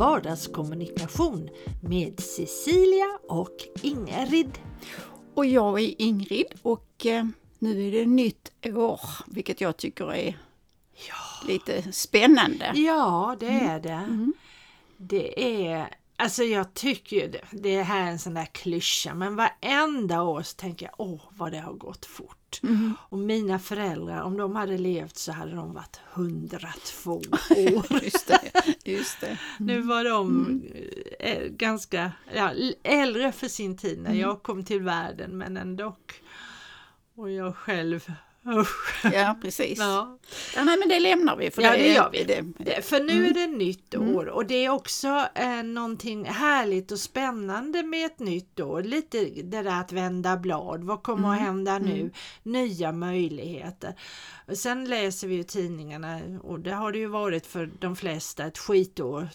Vardagskommunikation med Cecilia och Ingrid. Och jag är Ingrid och eh, nu är det nytt år, vilket jag tycker är lite spännande. Ja, det är det. Det är, alltså jag tycker ju det, det här är en sån där klyscha, men varenda år så tänker jag, åh vad det har gått fort. Och mina föräldrar, om de hade levt så hade de varit 102 år. Just det. Just det. Nu var de eh, ganska ja, äldre för sin tid när jag kom till världen, men ändå. Och jag själv, usch. Ja, precis. Ja. Ja. nej, men det lämnar vi. För Ja, det, det gör vi. Det, Det- För nu är det nytt år och det är också eh, någonting härligt och spännande med ett nytt år. Lite det där att vända blad. Vad kommer att hända nu? Nya möjligheter. Och sen läser vi ju tidningarna och det har det ju varit för de flesta ett skitår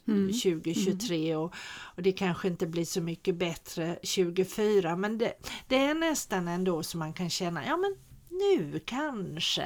2023 och, och det kanske inte blir så mycket bättre 2024 men det, det är nästan ändå så man kan känna ja men nu kanske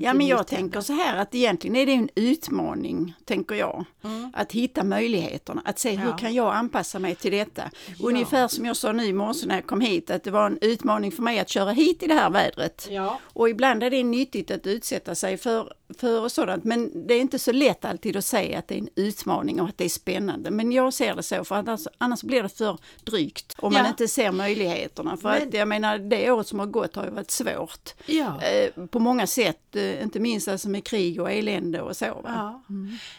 Ja, men jag tänker så här att egentligen är det en utmaning, tänker jag. Att hitta möjligheterna, att se hur Mm. Ja. kan jag anpassa mig till detta. Ja. Ungefär som jag sa nu i morse när jag kom hit, att det var en utmaning för mig att köra hit i det här vädret. Ja. Och ibland är det nyttigt att utsätta sig för, för sådant, men det är inte så lätt alltid att säga att det är en utmaning och att det är spännande. Men jag ser det så, för annars, annars blir det för drygt om man Ja. inte ser möjligheterna. För Men- att jag menar, det året som har gått har ju varit svårt Ja. eh, på många sätt, eh, inte minst alltså med krig och elände och så. Va? Ja.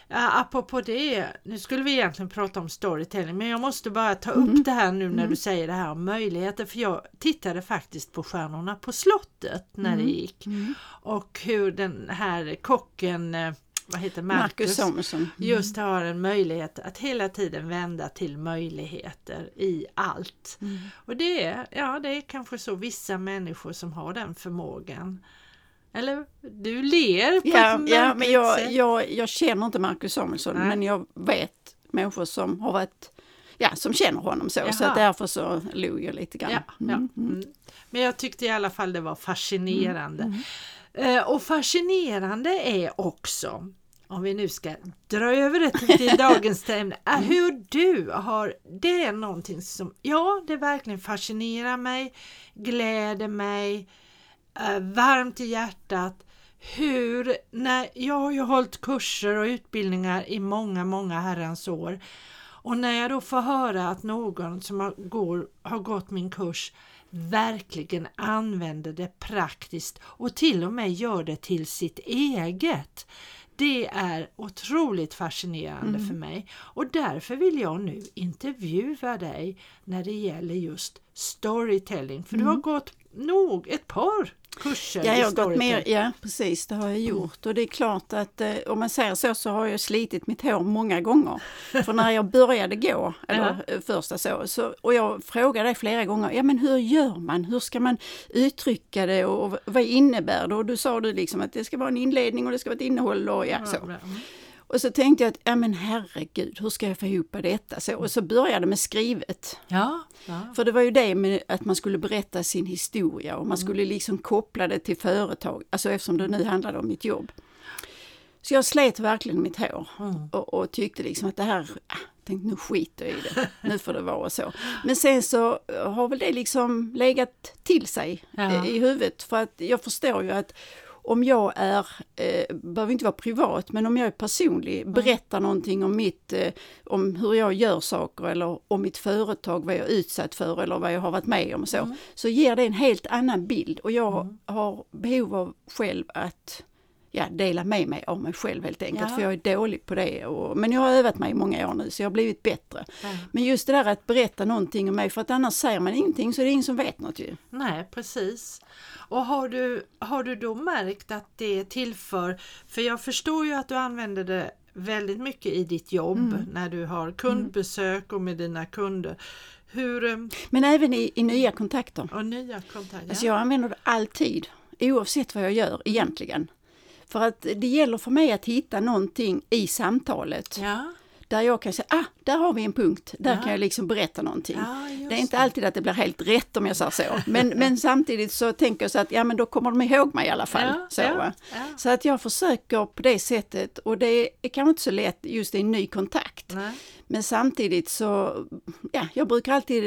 ja, apropå det, nu skulle vi egentligen prata om storytelling men jag måste bara ta Mm. upp det här nu när du säger det här om möjligheter för jag tittade faktiskt på Stjärnorna på slottet när Mm. det gick och hur den här kocken, eh, vad heter Marcus Marcus, Samuelsson. just har en möjlighet att hela tiden vända till möjligheter i allt. Mm. Och det är, ja, det är kanske så vissa människor som har den förmågan. Eller du ler på Ja, ett ja men jag, sätt. jag, jag känner inte Marcus Samuelsson, Nej. men jag vet människor som har varit Ja, som känner honom så, så Jaha. att därför så log jag lite grann. Ja, ja. Mm. Men jag tyckte i alla fall det var fascinerande. Eh, och fascinerande är också, om vi nu ska dra över det till, dagens ämne, är hur du har, det är någonting som, ja det verkligen fascinerar mig, gläder mig, eh, varmt i hjärtat. Hur, när jag har ju hållit kurser och utbildningar i många, många herrans år och när jag då får höra att någon som har, går, har gått min kurs verkligen använder det praktiskt och till och med gör det till sitt eget. Det är otroligt fascinerande för mig och därför vill jag nu intervjua dig när det gäller just storytelling. För du har gått nog ett par kurser Ja, jag har gått mer, ja precis det har jag gjort och det är klart att eh, om man säger så så har jag slitit mitt hår många gånger. För när jag började gå, eller eh, första så, så, och jag frågade dig flera gånger, ja men hur gör man, hur ska man uttrycka det och, och vad innebär det? Och då sa du liksom att det ska vara en inledning och det ska vara ett innehåll och ja så. Mm. Och så tänkte jag att, ja men herregud, hur ska jag få ihop detta? Så, och så började det med skrivet. Ja, ja. För det var ju det med att man skulle berätta sin historia och man skulle liksom koppla det till företag, alltså eftersom det nu handlade om mitt jobb. Så jag slet verkligen mitt hår och, och tyckte liksom att det här, ah, tänkte nu skiter jag i det, nu får det vara så. Men sen så har väl det liksom legat till sig Ja. i huvudet för att jag förstår ju att om jag är, eh, behöver inte vara privat, men om jag är personlig, berättar någonting om mitt, eh, om hur jag gör saker eller om mitt företag, vad jag är utsatt för eller vad jag har varit med om och så, så ger det en helt annan bild. Och jag har behov av själv att ja, dela med mig av mig själv helt enkelt, Ja. för jag är dålig på det. Och, men jag har övat mig i många år nu så jag har blivit bättre. Ja. Men just det där att berätta någonting om mig, för att annars säger man ingenting så är det ingen som vet något ju. Nej, precis. Och har du, har du då märkt att det tillför, för jag förstår ju att du använder det väldigt mycket i ditt jobb Mm. när du har kundbesök och med dina kunder. Hur, eh, Men även i, i nya kontakter. och nya kontakter. Alltså jag använder det alltid, oavsett vad jag gör egentligen. För att det gäller för mig att hitta någonting i samtalet ja. där jag kan säga, ah, där har vi en punkt, där Ja. kan jag liksom berätta någonting. Ja, Det är inte alltid att det blir helt rätt om jag säger så, men, men samtidigt så tänker jag så att ja men då kommer de ihåg mig i alla fall. Så, så att jag försöker på det sättet och det är kanske inte så lätt just i en ny kontakt. Nej. Men samtidigt så, ja, jag brukar alltid,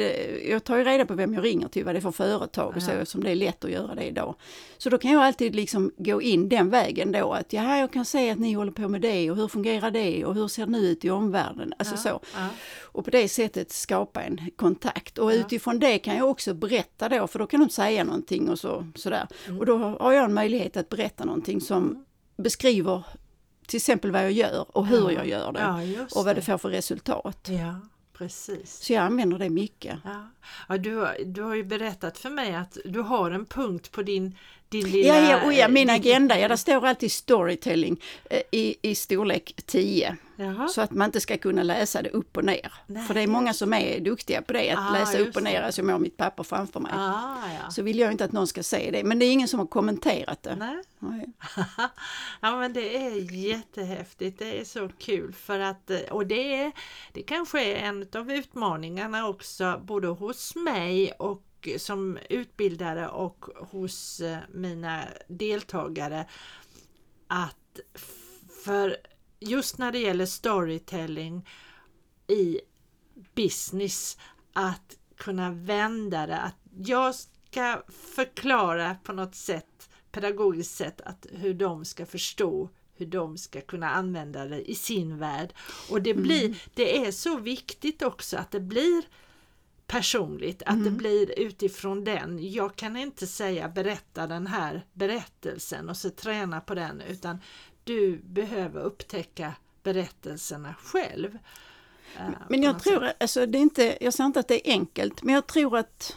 jag tar ju reda på vem jag ringer till, vad det är för företag och så, Ja. eftersom det är lätt att göra det idag. Så då kan jag alltid liksom gå in den vägen då, att ja, jag kan se att ni håller på med det och hur fungerar det och hur ser det nu ut i omvärlden? Alltså Ja, så. ja. Och på det sättet skapa en kontakt. Och utifrån det kan jag också berätta då, för då kan de säga någonting och så, sådär. Mm. Och då har jag en möjlighet att berätta någonting som beskriver till exempel vad jag gör och hur Ja. jag gör det. Ja, och vad det får för resultat. Ja, precis. Så jag använder det mycket. Ja. Ja, du, du har ju berättat för mig att du har en punkt på din, din lilla... Ja, ja, och ja, min din- agenda, ja, där står alltid storytelling eh, i, i storlek 10. Jaha. Så att man inte ska kunna läsa det upp och ner. Nej, För det är många som är duktiga på det, att Ah, läsa upp och ner. Alltså jag har mitt papper framför mig. Ah, ja. Så vill jag inte att någon ska se det. Men det är ingen som har kommenterat det. Nej. Nej. ja men det är jättehäftigt, det är så kul för att eh, och det, är, det kanske är en av utmaningarna också både hos mig och som utbildare och hos eh, mina deltagare att för just när det gäller storytelling i business att kunna vända det, att jag ska förklara på något sätt pedagogiskt sätt att hur de ska förstå hur de ska kunna använda det i sin värld. Och det, blir, det är så viktigt också att det blir personligt, att det blir utifrån den. Jag kan inte säga berätta den här berättelsen och så träna på den utan du behöver upptäcka berättelserna själv. Eh, Men jag tror, sätt. alltså det är inte, jag säger inte att det är enkelt, men jag tror att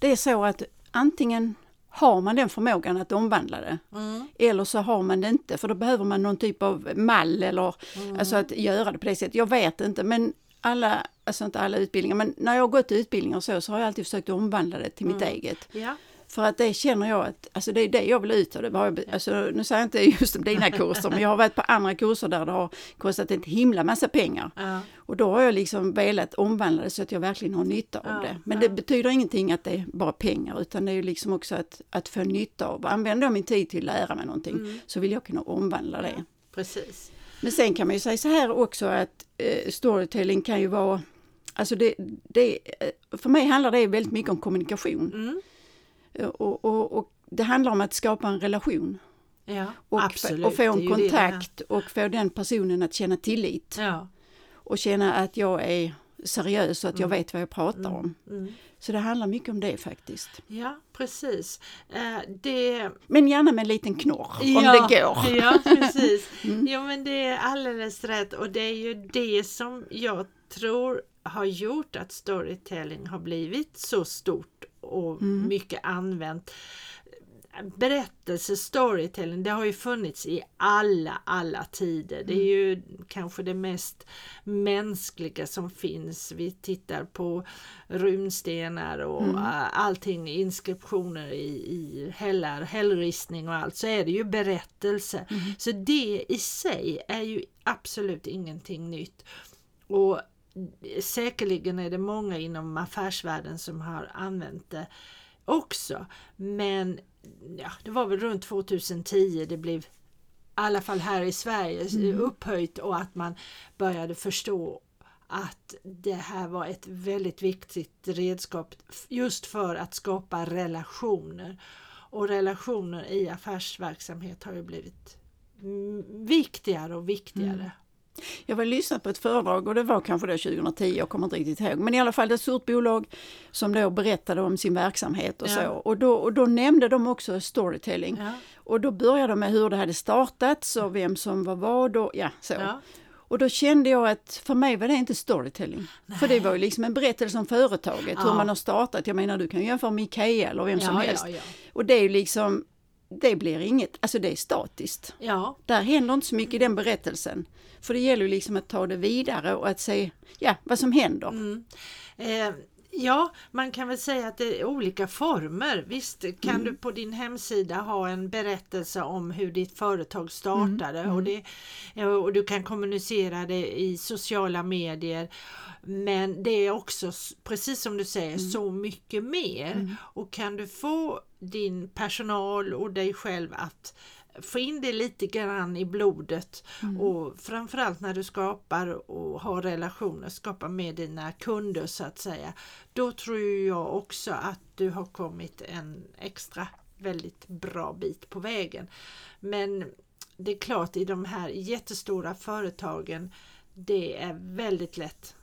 det är så att antingen har man den förmågan att omvandla det, Mm. eller så har man det inte, för då behöver man någon typ av mall eller Mm. alltså att göra det på det sättet. Jag vet inte, men alla, alltså inte alla utbildningar, men när jag har gått utbildningar och så, så har jag alltid försökt omvandla det till mitt Mm. eget. Ja, För att det känner jag att, alltså det är det jag vill ut av det. Alltså, nu säger jag inte just om dina kurser, men jag har varit på andra kurser där det har kostat en himla massa pengar. ja, Och då har jag liksom velat omvandla det så att jag verkligen har nytta av Ja, det. Men det betyder ingenting att det är bara pengar, utan det är ju liksom också att, att få nytta av. Använder jag min tid till att lära mig någonting Mm. så vill jag kunna omvandla det. precis. Men sen kan man ju säga så här också att eh, storytelling kan ju vara Alltså det, det, eh, för mig handlar det väldigt mycket om kommunikation. Mm. Eh, Och, och, och det handlar om att skapa en relation. Ja, Och, absolut. och få en ju det det kontakt och få den personen att känna tillit. Ja. Och känna att jag är seriös och att jag Mm. vet vad jag pratar om. Mm. Så det handlar mycket om det faktiskt. Ja, precis. Eh, det, Men gärna med en liten knorr om ja, det går. Ja, precis. Mm. Jo, men det är alldeles rätt och det är ju det som jag tror har gjort att storytelling har blivit så stort och Mm. mycket använt. Berättelse, storytelling, det har ju funnits i alla, alla tider. Det är ju kanske det mest mänskliga som finns. Vi tittar på runstenar och Mm. allting, inskriptioner i, i hällar, hällristning och allt, så är det ju berättelse. Mm. Så det i sig är ju absolut ingenting nytt. Och säkerligen är det många inom affärsvärlden som har använt det också. Men ja, det var väl runt 2010 det blev i alla fall här i Sverige Mm. upphöjt och att man började förstå att det här var ett väldigt viktigt redskap just för att skapa relationer. Och relationer i affärsverksamhet har ju blivit mm, viktigare och viktigare. Jag var lyssnat på ett föredrag och det var kanske då 2010, jag kommer inte riktigt ihåg. Men i alla fall det är ett stort bolag som då berättade om sin verksamhet och Ja. så. Och då, och då nämnde de också storytelling. Ja, Och då började de med hur det hade startats och vem som var vad och ja, så. ja, Och då kände jag att för mig var det inte storytelling. För det var ju liksom en berättelse om företaget, hur man har startat. Jag menar du kan ju jämföra med Ikea eller vem som helst. Och det är ju liksom det blir inget, alltså det är statiskt. Ja, Där händer inte så mycket i den berättelsen. För det gäller ju liksom att ta det vidare och att se ja, vad som händer. Mm. eh, ja, man kan väl säga att det är olika former. Visst kan du på din hemsida ha en berättelse om hur ditt företag startade Och, det, och du kan kommunicera det i sociala medier. Men det är också, precis som du säger, så mycket mer. Och kan du få din personal och dig själv att få in det lite grann i blodet och framförallt när du skapar och har relationer, skapar med dina kunder så att säga. Då tror jag också att du har kommit en extra väldigt bra bit på vägen. Men det är klart i de här jättestora företagen det är väldigt lätt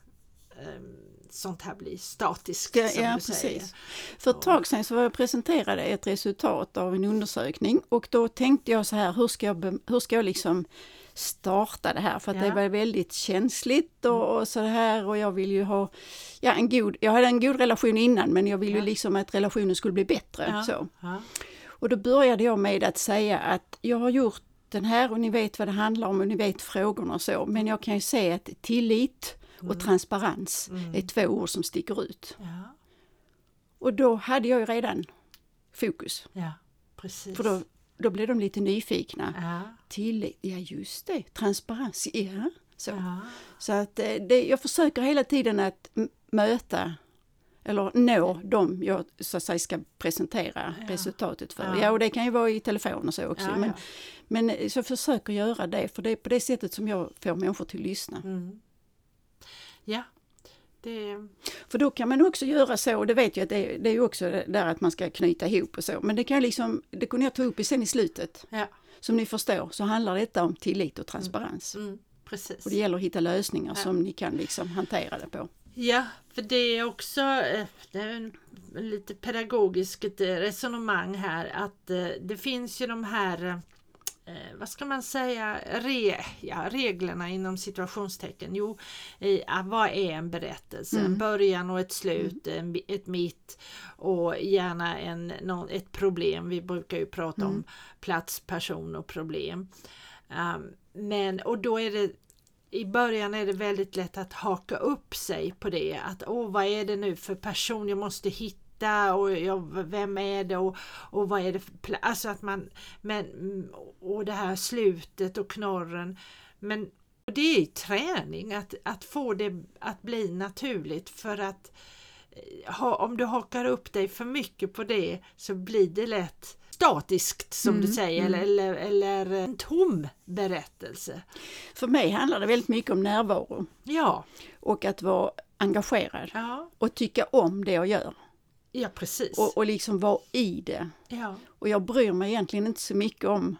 um, sånt här blir statiskt Ja, som ja, du säger. precis. För ett tag sedan så var jag presenterade ett resultat av en undersökning och då tänkte jag så här, hur ska jag, hur ska jag liksom starta det här? För att Ja. det var väldigt känsligt och, och så här och jag vill ju ha, ja en god, jag hade en god relation innan men jag vill ju Ja. liksom att relationen skulle bli bättre. Ja, Så. Och då började jag med att säga att jag har gjort den här och ni vet vad det handlar om och ni vet frågorna och så. Men jag kan ju se att tillit och transparens är två ord som sticker ut. ja, Och då hade jag ju redan fokus. ja, precis. För då, då blev de lite nyfikna. ja, Tillit, ja just det, transparens, ja. Så, ja, så att eh, det, jag försöker hela tiden att möta eller nå dem jag så att säga ska presentera Ja. resultatet för. Ja. Och det kan ju vara i telefon och så också. Men, men eh, så försöker göra det, för det är på det sättet som jag får människor till att lyssna. Mm. Ja, det... För då kan man också göra så, och det vet jag att det, det är ju också där att man ska knyta ihop och så, men det kan jag liksom, det kunde jag ta upp i sen i slutet. Ja, Som ni förstår så handlar detta om tillit och transparens. mm, precis. Och det gäller att hitta lösningar Ja. som ni kan liksom hantera det på. Ja, för det är också eh, det är en, lite pedagogiskt eh, resonemang här att eh, det finns ju de här eh, vad ska man säga, re, ja, reglerna inom situationstecken. Jo, i, ah, vad är en berättelse? En början och ett slut, en, bi- ett mitt och gärna en, nå- ett problem. Vi brukar ju prata om plats, person och problem. Um, men, och då är det i början är det väldigt lätt att haka upp sig på det. Att åh, vad är det nu för person jag måste hitta och jag, vem är det och, och vad är det för pla- Alltså att man, men, mm, och det här slutet och knorren. Men det är ju träning att, att få det att bli naturligt för att eh, ha, om du hakar upp dig för mycket på det så blir det lätt statiskt som Mm, du säger eller, eller, eller en tom berättelse. För mig handlar det väldigt mycket om närvaro. Ja, och att vara engagerad ja, och tycka om det jag gör ja precis. och, och liksom vara i det. ja, Och jag bryr mig egentligen inte så mycket om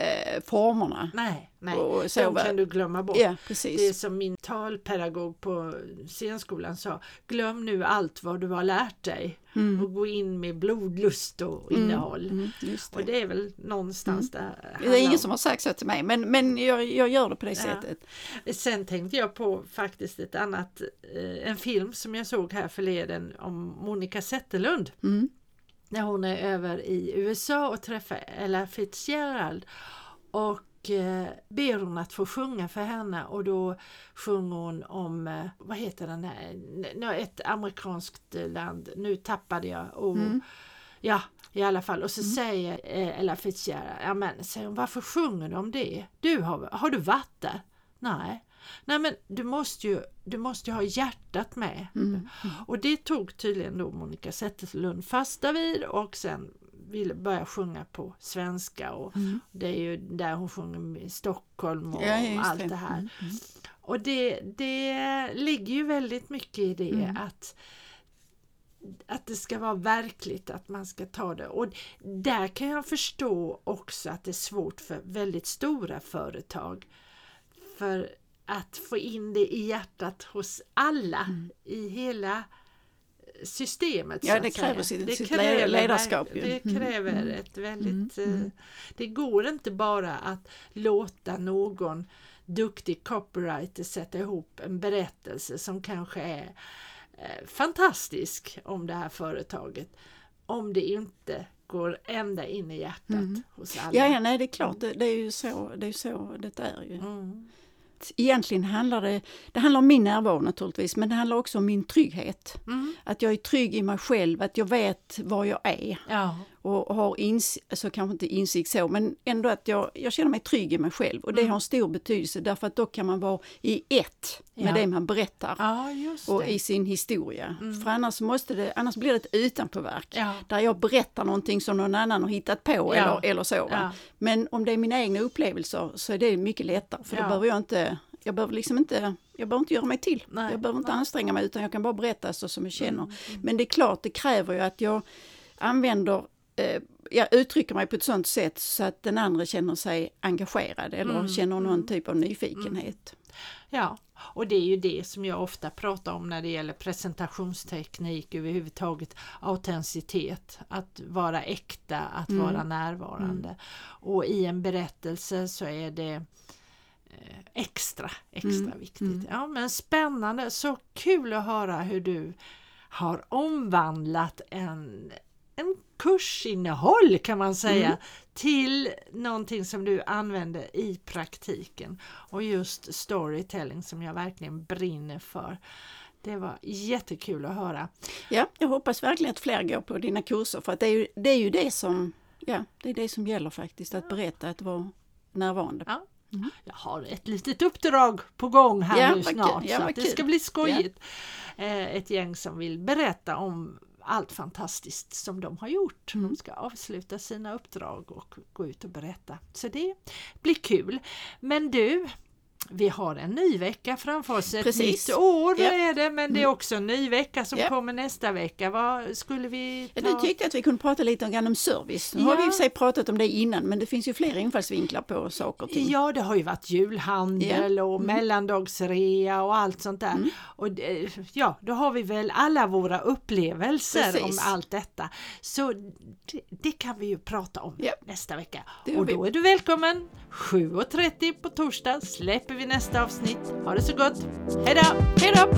eh, formerna. nej, nej. Och så De kan du glömma bort. Ja, Det är precis. som min talpedagog på scenskolan sa, glöm nu allt vad du har lärt dig och gå in med blodlust och innehåll. Mm, just Och det. det är väl någonstans där Det är ingen om. som har sagt så till mig, men, men jag, jag gör det på det Ja. sättet. Sen tänkte jag på faktiskt ett annat, eh, en film som jag såg här förleden om Monica Zetterlund. Mm. När hon är över i USA och träffar Ella Fitzgerald. Och eh, ber hon att få sjunga för henne och då sjunger hon om, eh, vad heter den här, ett amerikanskt land, nu tappade jag. Och, Ja, i alla fall. Och så säger eh, Ella Fitzgerald, ja men säger hon, varför sjunger du om det? Du har, har du varit där? Nej. Nej men du måste ju, du måste ju ha hjärtat med. Och det tog tydligen då Monica Zetterlund fasta vid och sen ville börja sjunga på svenska och det är ju där hon sjunger i Stockholm och Ja, allt det, det. här. Mm, Och det, det ligger ju väldigt mycket i det Mm. att att det ska vara verkligt, att man ska ta det. Och där kan jag förstå också att det är svårt för väldigt stora företag. För att få in det i hjärtat hos alla i hela systemet. Mm. Ja, det kräver sitt- det sitt kräver, ledarskap ju. Det Mm, kräver mm. ett väldigt... Mm, eh, Det går inte bara att låta någon duktig copywriter sätta ihop en berättelse som kanske är eh, fantastisk om det här företaget om det inte går ända in i hjärtat Mm. hos alla. Ja, ja, nej det är klart, det, det är ju så det är, så det är ju. Egentligen handlar det, det handlar om min närvaro naturligtvis, men det handlar också om min trygghet. Mm. Att jag är trygg i mig själv, att jag vet var jag är. Ja. Och har insikt, alltså kanske inte insikt så, men ändå att jag, jag känner mig trygg i mig själv och det Mm. har en stor betydelse därför att då kan man vara i ett med Ja. det man berättar ja, just och det. i sin historia. Mm. För annars, måste det, annars blir det ett utanpåverk. Ja. Där jag berättar någonting som någon annan har hittat på eller, eller så. Men om det är mina egna upplevelser så är det mycket lättare för då behöver jag inte jag behöver liksom inte, jag behöver inte göra mig till. Nej, jag behöver inte nej. anstränga mig utan jag kan bara berätta så som jag känner. Mm. Men det är klart, det kräver ju att jag använder, jag uttrycker mig på ett sådant sätt så att den andra känner sig engagerad eller Mm, känner någon mm. typ av nyfikenhet. Ja, och det är ju det som jag ofta pratar om när det gäller presentationsteknik överhuvudtaget, autenticitet, att vara äkta, att Mm. vara närvarande. Och i en berättelse så är det eh, extra, extra Mm, viktigt. mm. Ja men spännande, så kul att höra hur du har omvandlat en, en kursinnehåll kan man säga Mm. till någonting som du använder i praktiken och just storytelling som jag verkligen brinner för. Det var jättekul att höra. Ja, jag hoppas verkligen att fler går på dina kurser för att det är ju det, är ju det som, ja, det är det som gäller faktiskt, att berätta, att vara närvarande. Ja. Mm. Jag har ett litet uppdrag på gång här Ja, nu snart Ja, så det ska bli skojigt. Eh, Ett gäng som vill berätta om allt fantastiskt som de har gjort. Mm. De ska avsluta sina uppdrag och gå ut och berätta. Så det blir kul. Men du, vi har en ny vecka framför oss. Ett Precis. nytt år Ja. är det, men det är Mm. också en ny vecka som Ja. kommer nästa vecka. Vad skulle vi Ja, ta? Du tyckte att vi kunde prata lite grann om service. Nu har vi i och för sig pratat om det innan men det finns ju fler infallsvinklar på saker och ting. Ja, det har ju varit julhandel och Mm. mellandagsrea och allt sånt där. Mm. Och det- ja, då har vi väl alla våra upplevelser Precis. om allt detta. Så det, det kan vi ju prata om Ja. nästa vecka. Och då är du välkommen! 7.30 på torsdag släpper vi nästa avsnitt. Ha det så gott! Hejdå! Hejdå!